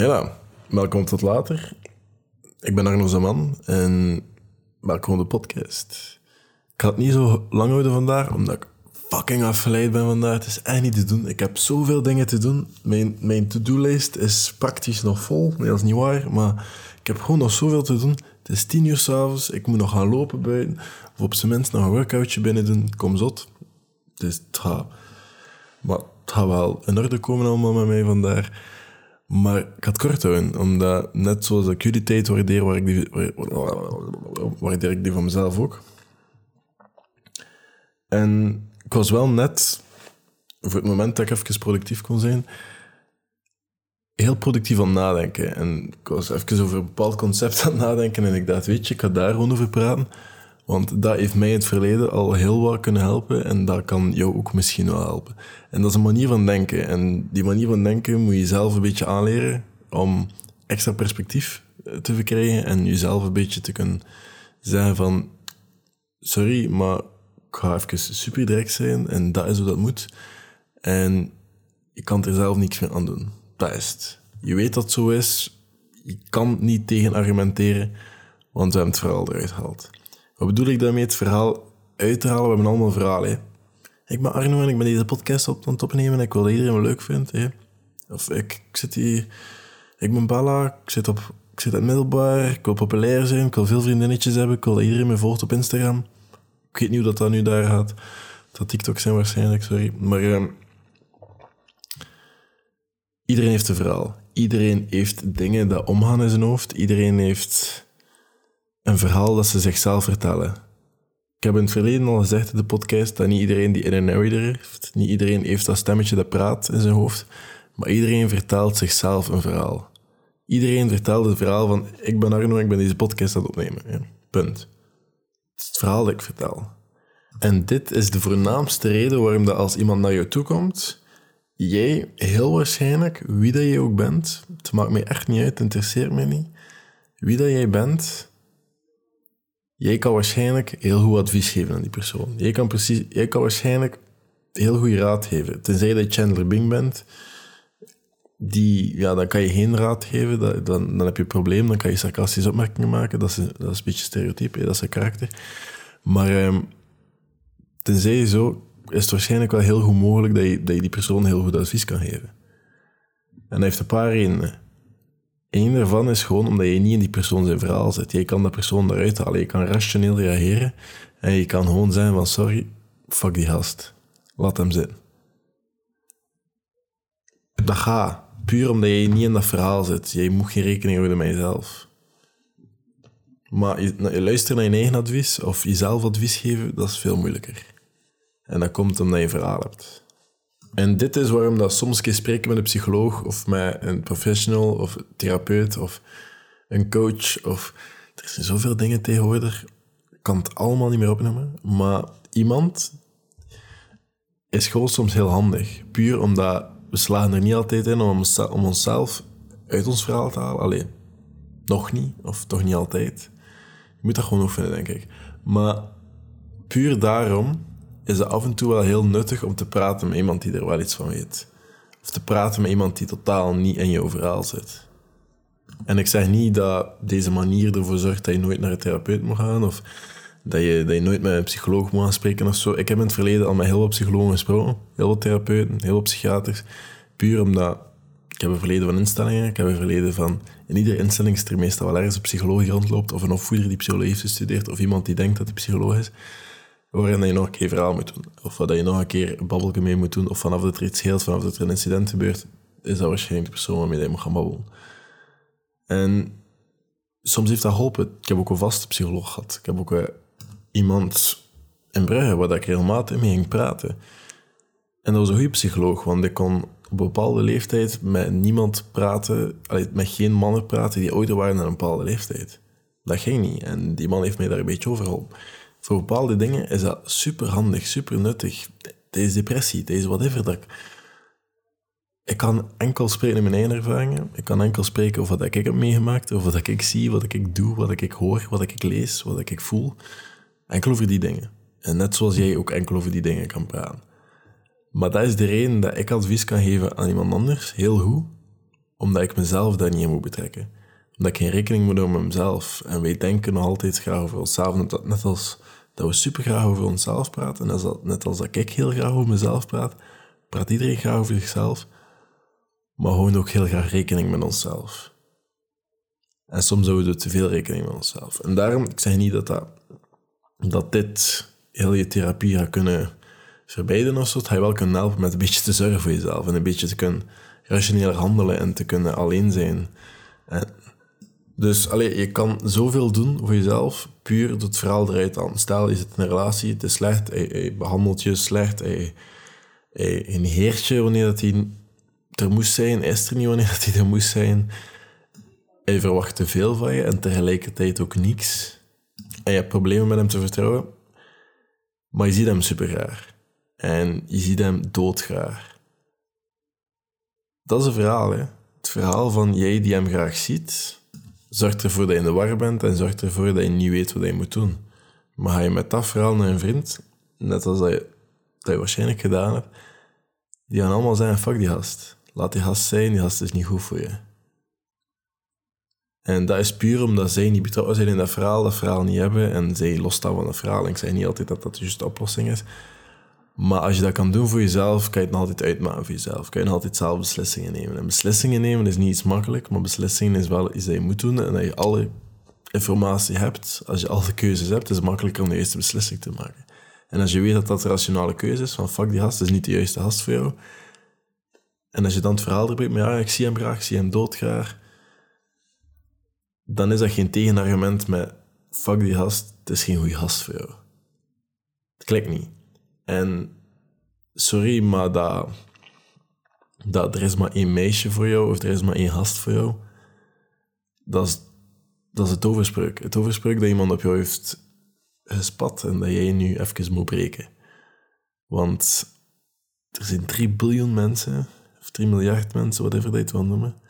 Hela, welkom tot later. Ik ben Arno Zaman en welkom op de podcast. Ik ga het niet zo lang houden vandaag, omdat ik fucking afgeleid ben vandaag. Het is echt niet te doen. Ik heb zoveel dingen te doen. Mijn, mijn to-do-lijst is praktisch nog vol. Nee, is niet waar, maar ik heb gewoon nog zoveel te doen. Het is tien uur s'avonds, ik moet nog gaan lopen buiten. Of op zijn minst nog een workoutje binnen doen. Kom zot. Dus het gaat... Maar het gaat wel in orde komen allemaal met mij vandaag. Maar ik het kort houden, omdat net zoals ik jullie tijd waardeer, waar ik die, waardeer ik die van mezelf ook. En ik was wel net, voor het moment dat ik even productief kon zijn, heel productief aan het nadenken. En ik was even over een bepaald concept aan het nadenken en ik dacht, weet je, ik ga daar gewoon over praten. Want dat heeft mij in het verleden al heel wat kunnen helpen en dat kan jou ook misschien wel helpen. En dat is een manier van denken. En die manier van denken moet je zelf een beetje aanleren om extra perspectief eh, te verkrijgen en jezelf een beetje te kunnen zeggen van sorry, maar ik ga even super direct zijn en dat is hoe dat moet. En je kan er zelf niks meer aan doen. Dat is. Je weet dat het zo is. Je kan niet tegen argumenteren, want we hebben het verhaal eruit gehaald. Wat bedoel ik daarmee? Het verhaal uit te halen. We hebben allemaal verhaal. Hè. Ik ben Arno en ik ben deze podcast op aan het opnemen. En ik wil dat iedereen me leuk vindt. Hè. Of ik, ik zit hier... Ik ben Bella. Ik zit, op, ik zit in het middelbaar. Ik wil populair zijn. Ik wil veel vriendinnetjes hebben. Ik wil dat iedereen me volgt op Instagram. Ik weet niet hoe dat, dat nu daar gaat. Dat TikTok zijn waarschijnlijk, sorry. Maar... Uh, iedereen heeft een verhaal. Iedereen heeft dingen dat omgaan in zijn hoofd. Iedereen heeft een verhaal dat ze zichzelf vertellen. Ik heb in het verleden al gezegd in de podcast dat niet iedereen die inner narrator heeft. Niet iedereen heeft dat stemmetje dat praat in zijn hoofd. Maar iedereen vertelt zichzelf een verhaal. Iedereen vertelt het verhaal van ik ben Arno ik ben deze podcast aan het opnemen. Ja, punt. Het is het verhaal dat ik vertel. En dit is de voornaamste reden waarom dat als iemand naar jou toe komt, jij heel waarschijnlijk, wie dat jij ook bent, het maakt mij echt niet uit, interesseert mij niet, wie dat jij bent, Jij kan waarschijnlijk heel goed advies geven aan die persoon. Jij kan, precies, jij kan waarschijnlijk heel goede raad geven. Tenzij je Chandler Bing bent, die, ja, dan kan je geen raad geven, dan, dan, dan heb je een probleem, dan kan je sarcastische opmerkingen maken, dat is, dat is een beetje stereotype, dat is zijn karakter. Maar um, tenzij je zo, is het waarschijnlijk wel heel goed mogelijk dat je, dat je die persoon heel goed advies kan geven. En dat heeft een paar redenen. Eén daarvan is gewoon omdat je niet in die persoon zijn verhaal zit. Je kan de persoon eruit halen. Je kan rationeel reageren. En je kan gewoon zijn van, sorry, fuck die gast. Laat hem zitten. Dat gaat. Puur omdat je niet in dat verhaal zit. Je moet geen rekening houden met jezelf. Maar je, je luisteren naar je eigen advies of jezelf advies geven, dat is veel moeilijker. En dat komt omdat je verhaal hebt. En dit is waarom dat soms keer spreken met een psycholoog of met een professional of een therapeut of een coach of... Er zijn zoveel dingen tegenwoordig. Ik kan het allemaal niet meer opnemen. Maar iemand is gewoon soms heel handig. Puur omdat we slagen er niet altijd in om, om onszelf uit ons verhaal te halen. Alleen, nog niet. Of toch niet altijd. Je moet dat gewoon oefenen, denk ik. Maar puur daarom is het af en toe wel heel nuttig om te praten met iemand die er wel iets van weet. Of te praten met iemand die totaal niet in jouw verhaal zit. En ik zeg niet dat deze manier ervoor zorgt dat je nooit naar een therapeut moet gaan of dat je, dat je nooit met een psycholoog moet gaan spreken of zo. Ik heb in het verleden al met heel wat psychologen gesproken, heel wat therapeuten, heel wat psychiaters. Puur omdat ik heb een verleden van instellingen, ik heb een verleden van... In iedere instelling is er meestal wel ergens een psycholoog rondloopt of een opvoeder die psychologie heeft gestudeerd of iemand die denkt dat hij psycholoog is waarin je nog een keer verhaal moet doen. Of dat je nog een keer een babbelje mee moet doen. Of vanaf dat er iets scheelt, vanaf dat er een incident gebeurt, is dat waarschijnlijk de persoon waarmee je moet gaan babbelen. En soms heeft dat geholpen. Ik heb ook een vaste psycholoog gehad. Ik heb ook uh, iemand in Brugge waar ik regelmatig mee ging praten. En dat was een goede psycholoog, want ik kon op een bepaalde leeftijd met niemand praten, met geen mannen praten die ouder waren dan een bepaalde leeftijd. Dat ging niet. En die man heeft mij daar een beetje over geholpen voor bepaalde dingen is dat super handig, super nuttig. Deze depressie, deze whatever. Dat ik, kan enkel spreken in mijn eigen ervaringen. Ik kan enkel spreken over wat ik heb meegemaakt, over wat ik zie, wat ik doe, wat ik hoor, wat ik lees, wat ik voel. Enkel over die dingen. En net zoals jij ook enkel over die dingen kan praten. Maar dat is de reden dat ik advies kan geven aan iemand anders, heel goed. Omdat ik mezelf daar niet in moet betrekken. Omdat ik geen rekening moet houden met mezelf. En wij denken nog altijd graag over onszelf. Net, als dat we super graag over onszelf praten. En dat, net als dat ik heel graag over mezelf praat, praat iedereen graag over zichzelf. Maar gewoon ook heel graag rekening met onszelf. En soms houden we te veel rekening met onszelf. En daarom, ik zeg niet dat, dat, dat dit heel je therapie gaat kunnen verbeiden of zo. Het gaat wel kunnen helpen met een beetje te zorgen voor jezelf. En een beetje te kunnen rationeel handelen en te kunnen alleen zijn. Dus allee, je kan zoveel doen voor jezelf, puur het verhaal eruit aan. Stel, je zit in een relatie, het is slecht, hij, behandelt je slecht, hij, hij negeert je wanneer dat hij er moest zijn, is er niet wanneer dat hij er moest zijn. Hij verwacht te veel van je en tegelijkertijd ook niks. En je hebt problemen met hem te vertrouwen, maar je ziet hem super graag. En je ziet hem doodgraag. Dat is een verhaal, hè. Het verhaal van jij die hem graag ziet, zorgt ervoor dat je in de war bent en zorgt ervoor dat je niet weet wat je moet doen. Maar ga je met dat verhaal naar een vriend, net als dat je, dat je waarschijnlijk gedaan hebt, die gaan allemaal zeggen, fuck die gast. Laat die gast zijn, die gast is niet goed voor je. En dat is puur omdat zij niet betrokken zijn in dat verhaal, dat verhaal niet hebben en zij losstaan van het verhaal. En ik zeg niet altijd dat dat de juiste oplossing is. Maar als je dat kan doen voor jezelf, kan je het nog altijd uitmaken voor jezelf. Kan je nog altijd zelf beslissingen nemen. En beslissingen nemen is niet iets makkelijk, maar beslissingen is wel iets dat je moet doen en dat je alle informatie hebt. Als je al de keuzes hebt, is het makkelijker om de juiste beslissing te maken. En als je weet dat dat een rationale keuze is, van fuck die gast, is niet de juiste gast voor jou. En als je dan het verhaal erbij maar ja, ik zie hem graag, ik zie hem doodgraag. Dan is dat geen tegenargument met fuck die gast, het is geen goede gast voor jou. Het klikt niet. En sorry, maar dat, dat er is maar één meisje voor jou of er is maar één gast voor jou, dat is, dat is het overspreuk. Het overspreuk dat iemand op jou heeft gespat en dat jij nu even moet breken. Want er zijn 3 biljoen mensen, of 3 miljard mensen, whatever dat je wil noemen,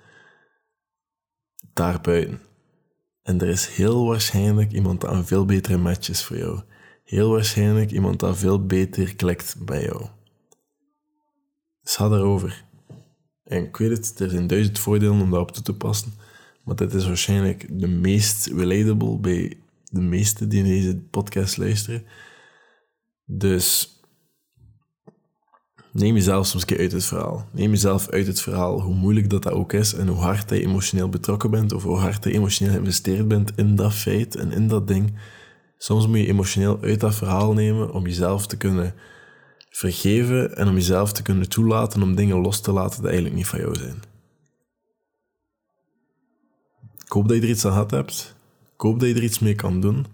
daarbuiten. En er is heel waarschijnlijk iemand een veel betere match is voor jou heel waarschijnlijk iemand dat veel beter klikt bij jou. Dus ga daarover. En ik weet het, er zijn duizend voordelen om dat op toe te passen, maar dit is waarschijnlijk de meest relatable bij de meesten die deze podcast luisteren. Dus neem jezelf soms een keer uit het verhaal. Neem jezelf uit het verhaal, hoe moeilijk dat, dat ook is en hoe hard je emotioneel betrokken bent of hoe hard je emotioneel geïnvesteerd bent in dat feit en in dat ding. Soms moet je emotioneel uit dat verhaal nemen om jezelf te kunnen vergeven en om jezelf te kunnen toelaten om dingen los te laten die eigenlijk niet van jou zijn. Ik hoop dat je er iets aan gehad hebt. Ik hoop dat je er iets mee kan doen.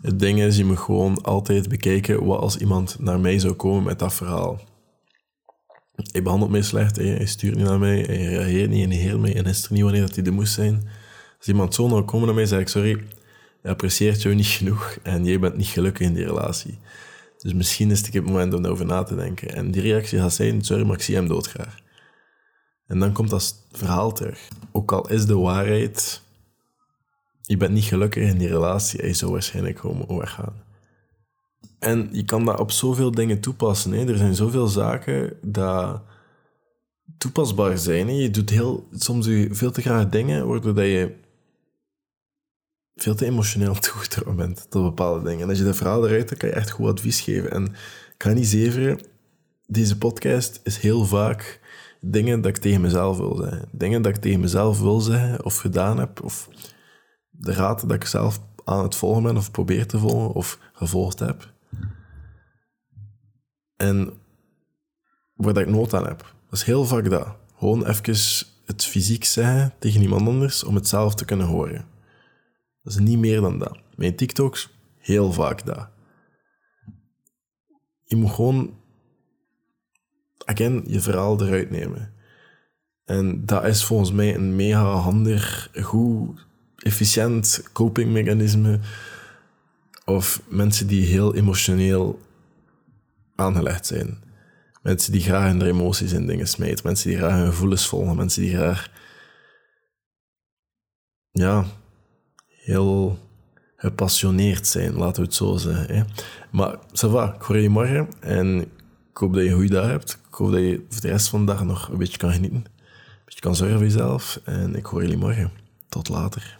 Het ding is, je moet gewoon altijd bekijken wat als iemand naar mij zou komen met dat verhaal. Hij behandelt mij slecht, hij stuurt niet naar mij, hij reageert niet, hij negeert mij en is er niet wanneer dat hij er moest zijn. Als iemand zo nou komen naar mij, zeg ik, sorry, hij apprecieert jou niet genoeg en jij bent niet gelukkig in die relatie. Dus misschien is het het moment om daarover na te denken. En die reactie gaat zijn, sorry, maar ik zie hem doodgraag. En dan komt dat verhaal terug. Ook al is de waarheid, je bent niet gelukkig in die relatie, hij zou waarschijnlijk gewoon weggaan. En je kan dat op zoveel dingen toepassen. Hè. Er zijn zoveel zaken dat toepasbaar zijn. Je doet heel, soms veel te graag dingen, waardoor dat je veel te emotioneel toegetrokken bent tot bepaalde dingen. En als je dat verhaal eruit dan kan je echt goed advies geven. En ik ga niet zeveren, deze podcast is heel vaak dingen dat ik tegen mezelf wil zeggen. Dingen dat ik tegen mezelf wil zeggen of gedaan heb, of de raad dat ik zelf aan het volgen ben of probeer te volgen of gevolgd heb. En waar ik nood aan heb. Dat is heel vaak dat. Gewoon even het fysiek zeggen tegen iemand anders om het zelf te kunnen horen. Dat is niet meer dan dat. Mijn TikToks, heel vaak dat. Je moet gewoon, again, je verhaal eruit nemen. En dat is volgens mij een mega handig, goed, efficiënt copingmechanisme. Of mensen die heel emotioneel aangelegd zijn. Mensen die graag hun emoties in dingen smijten. Mensen die graag hun gevoelens volgen. Mensen die graag... Ja, heel gepassioneerd zijn, laten we het zo zeggen. Hè. Maar ça va, ik hoor je morgen en ik hoop dat je een goede dag hebt. Ik hoop dat je voor de rest van de dag nog een beetje kan genieten. Een je kan zorgen voor jezelf. En ik hoor jullie morgen. Tot later.